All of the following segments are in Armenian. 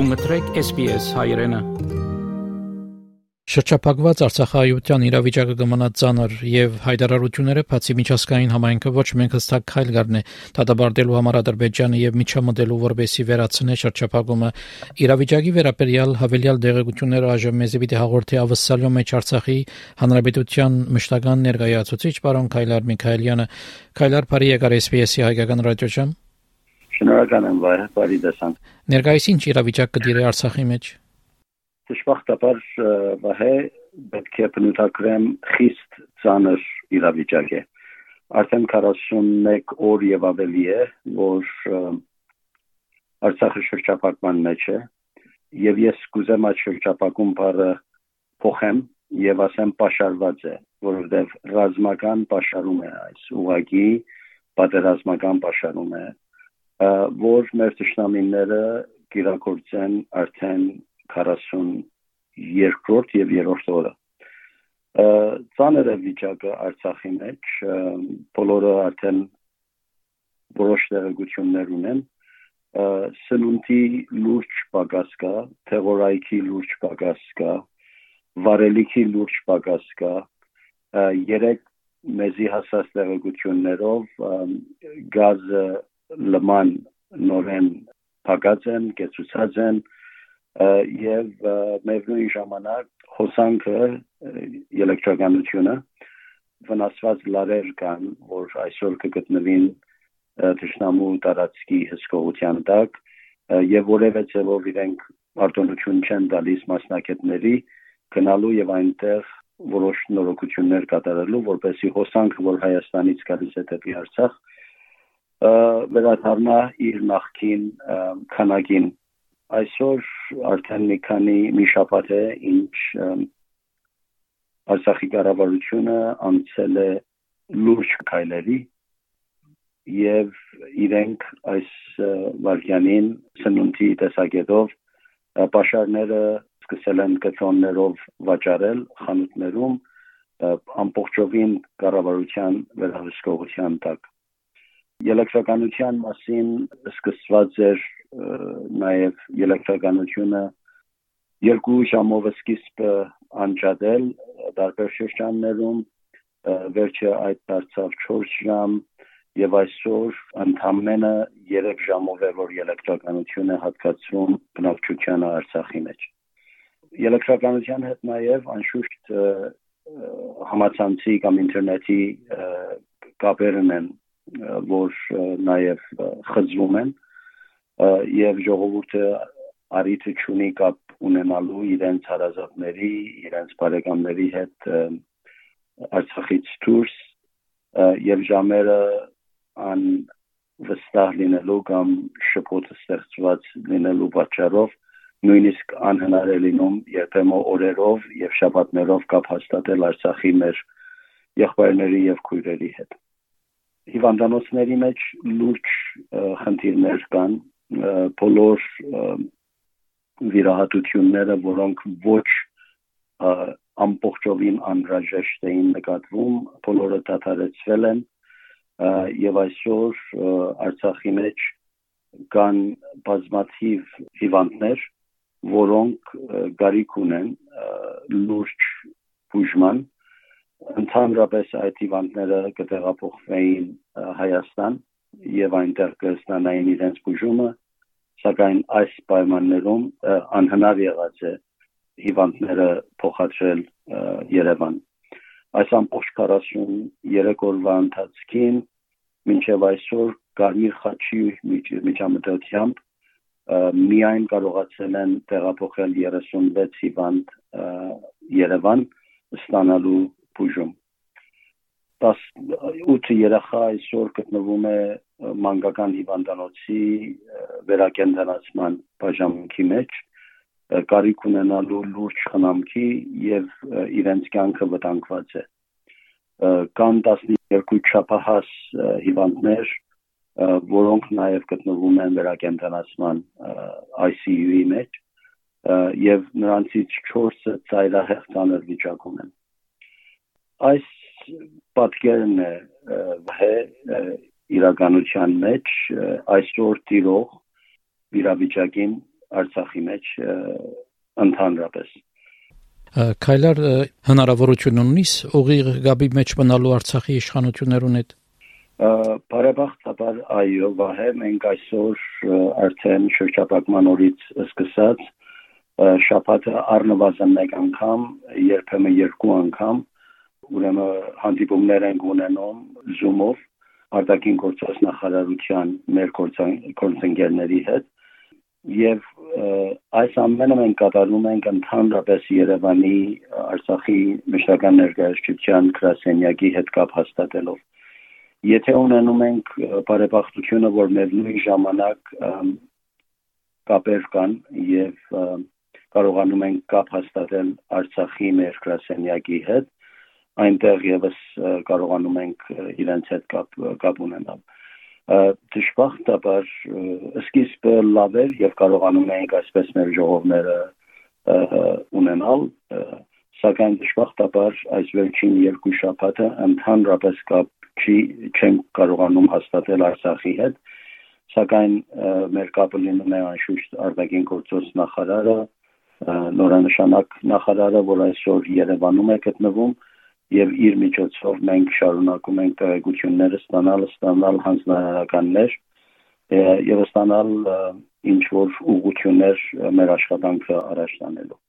Դու մտրեք SPS հայրենը Շրջափակված Արցախայության իրավիճակը կմնա ծանր եւ հայտարարությունները բացի միջազգային համայնքը ոչ մենք հստակ քայլ գարնե դատաբարտելու համար Ադրբեջանը եւ միջամտելու որբեսի վերացնե շրջափակումը իրավիճակի վերաբերյալ հավելյալ դեղեցությունները այժմ մեզի պիտի հաղորդի ավսալյո մեջ Արցախի հանրապետության մշտական ներկայացուցիչ պարոն Քայլար Միքայելյանը Քայլար Փարի եկար SPS-ի հայկական ռադիոժամ Շնորհակալ եմ վայր բարի դասան Ներկայիս ինչ իրավիճակ կդիրե Արցախի մեջ դժբախտաբար վահե պետք է բնութագրեմ խիստ ծանր իրավիճակ է արդեն 41 օր եւ ավելի է որ Արցախը շրջապակման մեջ է եւ ես կուզեմ այդ շրջապակում բառը փոխեմ եւ ասեմ պաշարված է որովհետեւ ռազմական պաշարում է այս ուղագի պատերազմական պաշարում է որ մեր ճշտամինները կիրակորցեն արդեն 42-րդ եւ 3-րդ օրը ծանր է վիճակը Արցախի մեջ բոլորը արդեն որոշ տեղեկություններ ունեն սնունդի լուրջ պակաս կա թեղորայքի լուրջ պակաս կա վարելիքի լուրջ պակաս կա երեք մեզի հասած տեղեկություններով գազը լման նորեն փակած են, կեցուցած են, եւ միևնույն ժամանակ հոսանքը էլեկտրականությունը վնասված լարեր կան, որ այսօր կգտնվին ճշնամու տարածքի հսկողության տակ եւ որևէ ձևով իրենք արտոնություն չեն տալիս մասնակիցների գնալու եւ այնտեղ որոշ նորոգություններ կատարելու, որպեսի հոսանքը, որ Հայաստանից գալիս է դեպի Արցախ, վերադառնա իր նախքին քանակին այսօր արդեն մի քանի մի շաբաթ է ինչ Արցախի կառավարությունը անցել է լուրջ քայլերի եւ իրենք այս վարքյանին սնունդի տեսակետով պաշարները սկսել են կտրոններով վաճառել խանութներում ամբողջովին կառավարության վերահսկողության տակ Ելեկտրականության մասին սկսված էր նաև ելեկտրականությունը երկու ժամով սկիզբը անջատել դարբեր շրջաններում վերջը այդ դարձավ 4 ժամ եւ այսօր ընդամենը 3 ժամով է որ ելեկտրականությունը հատկացվում բնակչությանը Արցախի մեջ ելեկտրականության հետ նաև անշուշտ համացանցի կամ ինտերնետի կապերն են որ նաև խզվում են եւ ժողովուրդը արիթը ճունի կապ ունենալու իրենց հարազատների, իրենց բարեկամների հետ Արցախից դուրս եւ ժամերը ան վստահ լինելու կամ շփոթը ստեղծված լինելու պատճառով նույնիսկ անհնար է լինում երբեմն օրերով եւ շաբաթներով կապ հաստատել Արցախի մեր եղբայրների եւ քույրերի հետ հիվանդանոցների մեջ լուրջ խնդիրներ կան բոլոր վիրահատությունները, որոնք ոչ ամբողջովին անհրաժեշտ էին նկատվում, բոլորը դադարեցվել են եւ այսօր Արցախի մեջ կան բազմաթիվ հիվանդներ, որոնք գարիք ունեն լուրջ բուժման ընդհանրապես այդ հիվանդները կտեղափոխվեին Հայաստան եւ այնտեղ կստանային իրենց բուժումը սակայն այս պայմաններում անհնար եղած է հիվանդները փոխադրել Երևան այս ամբողջ 43 օրվա ընթացքին մինչև այսօր Կարմիր խաչի միջամտությամբ միայն կարողացել են տեղափոխել 36 հիվանդ Երևան ստանալու բուժում 18 երեխա այսօր գտնվում է մանկական հիվանդանոցի վերակենդանացման բաժանմունքի մեջ կարիք ունենալու լուրջ խնամքի եւ իրենց կյանքը վտանգված է կան 12 չափահաս հիվանդներ որոնք նաև գտնվում են վերակենդանացման ICU-ի մեջ եւ նրանցից 4-ը ծայրահեղ ցաներ վիճակում են այս պատկերն է վհե իրականության մեջ այսօր տիրող վիրավիճակին Արցախի մեջ ընդհանրապես Քայլար հնարավորություն ունիս ուղիղ գաբի մեջ մնալու Արցախի իշխանություններուն հետ? Բարեբախտաբար այո, վահե մենք այսօր արդեն շրջապակման օրից սկսած շաբաթը առնվազն մեկ անգամ, երբեմն երկու անգամ ուրեմն հանդիպումներ են ունենում Zoom-ով արտաքին գործոս նախարարության մեր գործընկերների հետ եւ այս ամենը մենք կատարում ենք ընդհանրապես Երևանի Արցախի մշտական ներկայացության գրասենյակի հետ կապ հաստատելով եթե ունենում ենք բարեբախտությունը որ մեր նույն ժամանակ կապեր կան եւ կարողանում ենք կապ հաստատել Արցախի մեր գրասենյակի հետ այնտեղ եւս կարողանում ենք իրենց հետ կապ կապ ունենալ դժբախտաբար սկիզբը լավ էր եւ կարողանում էինք այսպես մեր ժողովները ունենալ սակայն դժբախտաբար այս վերջին երկու շաբաթը ընդհանրապես կապ չի չեն կարողանում հաստատել Արցախի հետ սակայն մեր կապը լինում է անշուշտ արտաքին գործոս նախարարը նորանշանակ նախարարը որ այսօր Երևանում է գտնվում եւ իր միջոցով մենք շարունակում ենք տեղեկությունները ստանալ, ստանալ հանձնարարականներ եւ ստանալ ինչ որ ուղղություններ մեր աշխատանքը առաջ տանելու։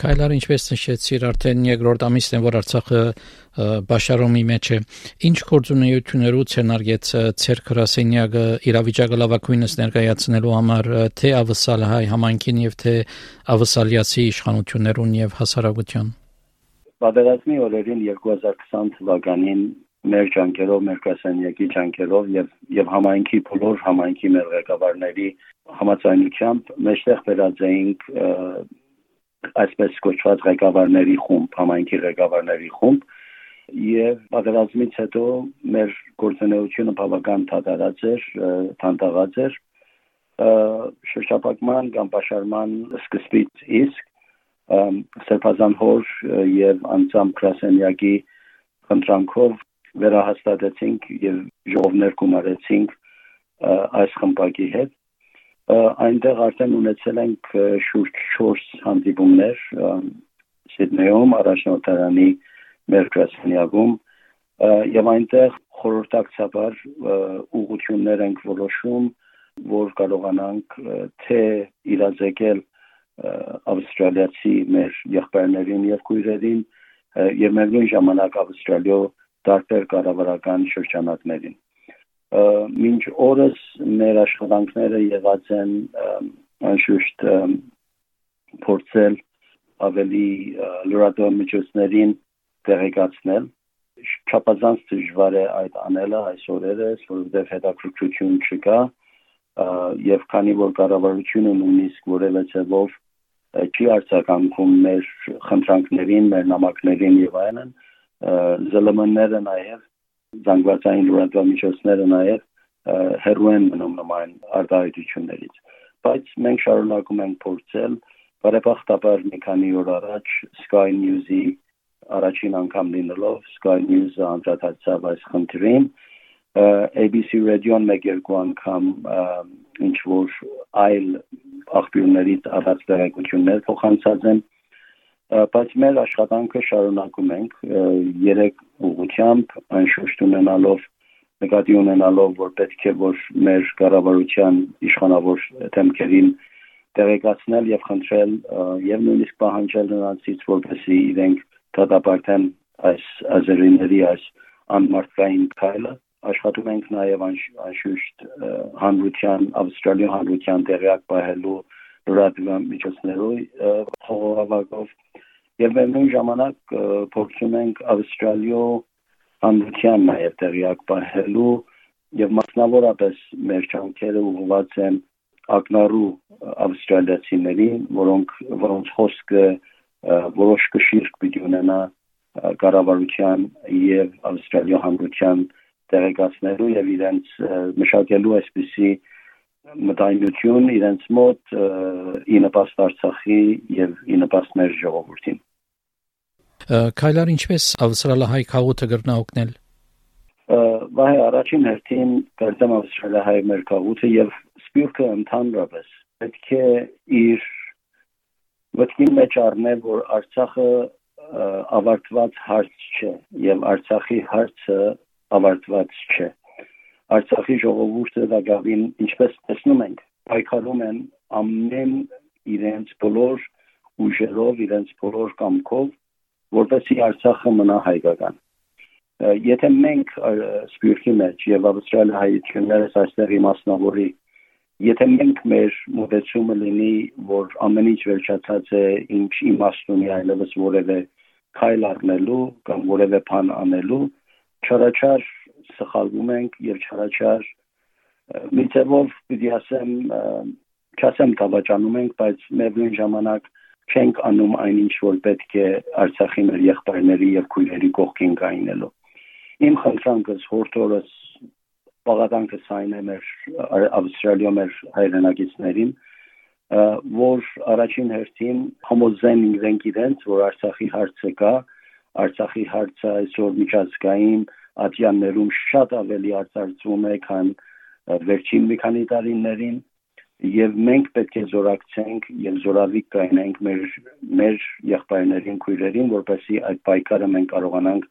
Քայլար ինչպես նշեցիր արդեն երկրորդ ամիսն է որ Արցախը Բաշարոմի մեջ է ինչ կորձունեություններու ցենարգեց ցեր քրասենյակը իրավիճակը լավակույնս ներկայացնելու համար թե ավսալ հայ համանքին եւ թե ավսալիացի իշխանություններուն եւ հասարակության Պատերազմի օրերին 2020 թվականին մեր ջանքերով, մեր կասանյակի ջանքերով եւ եւ համայնքի բոլոր համայնքի մեր ղեկավարների համաձայնությամբ մեջտեղ վերածեինք այսպես կոչված ղեկավարների խումբ, համայնքի ղեկավարների խումբ եւ պատերազմից հետո մեր գործունեությունը բավական թատարած էր, թանտաղած էր շրջապակման կամ պաշարման սկզբից իսկ Սերբազան հոր եւ անցամ Կրասենյակի խնդրանքով վերահաստատեցինք եւ ժողովներ գումարեցինք այս խմբակի հետ այնտեղ արդեն ունեցել ենք շուրջ 4 հանդիպումներ Սիդնեյում առաջնորդարանի մեր Կրասենյակում եւ այնտեղ խորհրդակցաբար ուղություններ ենք որոշում որ կարողանանք թե իրազեկել ավստրալիացի մեր եղբայրներին եւ քույրերին եւ միևնույն ժամանակ ավստրալիո տարբեր կառավարական շրջանակներին մինչ օրս մեր աշխատանքները եղած են անշուշտ փորձել ավելի լրատվական միջոցներին տեղեկացնել չափազանց դժվար է այդ անելը այս օրերս որովհետև հետաքրքրություն չկա եւ քանի որ կառավարությունը նույնիսկ որևէ ցեվով չի արձագանքում մեր խնդրանքներին, մեր նամակներին եւ այլն, ԶԼՄ-ները նաեւ զանգվածային լրատվամիջոցները նաեւ հերոու են մնում նման արտահայտություններից։ Բայց մենք շարունակում ենք փորձել, բարեբախտաբար մի քանի օր առաջ Sky News-ի առաջին անգամ լինելով Sky News-ը անդրադարձավ այս խնդրին, ABC Radio-ն մեկ երկու անգամ ինչ որ այլ աղբյուրներից առած տեղեկություններ փոխանցած են բայց մեր աշխատանքը շարունակում ենք երեք ուղությամբ անշուշտ ունենալով նկատի ունենալով որ պետք է որ մեր կառավարության իշխանավոր թեմքերին տեղեկացնել եւ խնդրել եւ նույնիսկ պահանջել նրանցից որպեսզի իրենք դատապարտեն այս ազերիների այս անմարտկային քայլը աշխատում ենք նաև անշուշտ հանրության ավստրալիա հանրության տեղյակ պահելու լրատվական միջոցներով խողովակով եւ նույն ժամանակ փորձում ենք ավստրալիո հանրության նաև տեղյակ պահելու եւ մասնավորապես մեր ճանքերը ուղղված են ակնառու ավստրալիացիներին, որոնք որոնց խոսքը որոշ կշիռք պիտի ունենա կառավարության եւ ավստրալիա հանրության տեղեկացնելու եւ իրենց մշակելու այսպիսի մտայնություն իրենց մոտ ի նպաստ Արցախի եւ ի նպաստ մեր ժողովրդին։ Քայլար ինչպես ավստրալահայ քաղուտը գրնա օգնել։ Վայ առաջին հերթին կերտեմ ավստրալահայ մեր քաղուտը եւ սպյուրքը ընդհանրապես պետք է իր մտքի մեջ առնել, որ Արցախը ավարտված հարց չէ եւ Արցախի հարցը ավարտված չէ։ Արցախի ժողովուրդը դակավին ինչպես տեսնում ենք, պայքարում են ամեն իրենց բոլոր ուժերով, իրենց բոլոր կամքով, որպեսզի Արցախը մնա հայկական եթե մենք սպյուրքի մեջ եւ ավստրալիա հայություններս այստեղի մասնավորի եթե մենք մեր մոտեցումը լինի որ ամեն ինչ վերջացած է ինչ իմաստ ունի այլևս որևէ քայլ առնելու կամ որևէ բան անելու չարաչար սխալվում ենք եւ չարաչար մի ձևով պիտի ասեմ չասեմ դավաճանում ենք բայց միևնույն ժամանակ չենք անում այնինչ որ պետք է Արցախի մեր եղբայրների եւ քույրերի կողքին կայնելու իմ խնդրանքս հորտորս բաղադանքս այն է մեր ավստրալիա մեր հայրենակիցներին որ առաջին հերթին համոզեն իրենք իրենց որ Արցախի հարցը կա Արցախի հարցը այսօր միջազգային ատյաններում շատ ավելի արձարծվում է քան վերջին մի քանի տարիներին եւ մենք պետք է զորակցենք եւ զորավիկ կայնենք մեր մեր եղբայրներին, քույրերին, որպեսզի այդ պայքարը մենք կարողանանք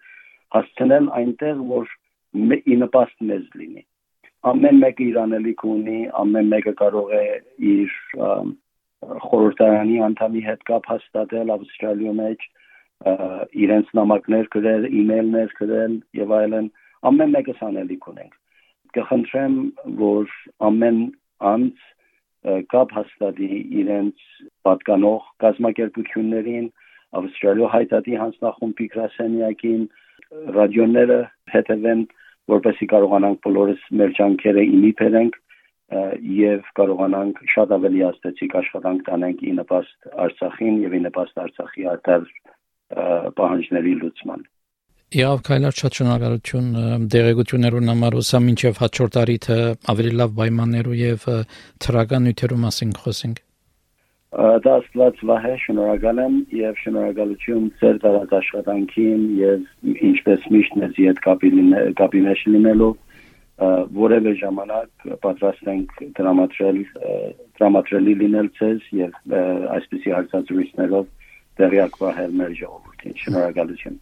հասցնել այնտեղ, որ ի նպաստ մեզ լինի։ Ամեն մեկը իր անելիք ունի, ամեն մեկը կարող է իր խորհրդարանի անդամի հետ կապ հաստատել Ավստրալիա մեջ, իրենց նամակներ գրել, email-ներ գրել եւ այլն, ամեն մեկը անելիք ունենք։ Կխնդրեմ, որ ամեն անձ կապ հաստատի իրենց պատկանող կազմակերպություններին, Ավստրալիա հայտարարի հանձնախումբի գրասենյակին, ռադիոները հետևեն, որպեսզի կարողանանք բոլորս մեր ջանքերը իմի բերենք եւ կարողանանք շատ ավելի աստեցիկ աշխատանք տանենք ի նպաստ Արցախին եւ ի նպաստ Արցախի արտար պահանջների լուծման։ Եվ քայլար շատ շնորհակալություն դեղեցություններուն համար ուսա մինչև հաջորդ տարիթը ավելի լավ պայմաններով եւ թրական նյութերու մասին խոսենք դա աստված վահե շնորհակալ եմ եւ շնորհակալություն ձեր դարած աշխատանքին եւ ինչպես միշտ մեզ հետ կապի լինելու որևէ ժամանակ պատրաստ ենք դրամատրել դրամատրելի լինել ցեզ եւ այսպիսի հարցազրույցներով տեղյակ վահել մեր ժողովրդին շնորհակալություն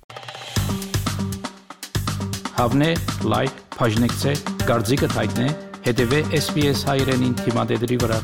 Հավնե լայք բաժնեկցե դարձիկը թայտնե հետեւե SPS հայրենին թիմադեդի վրա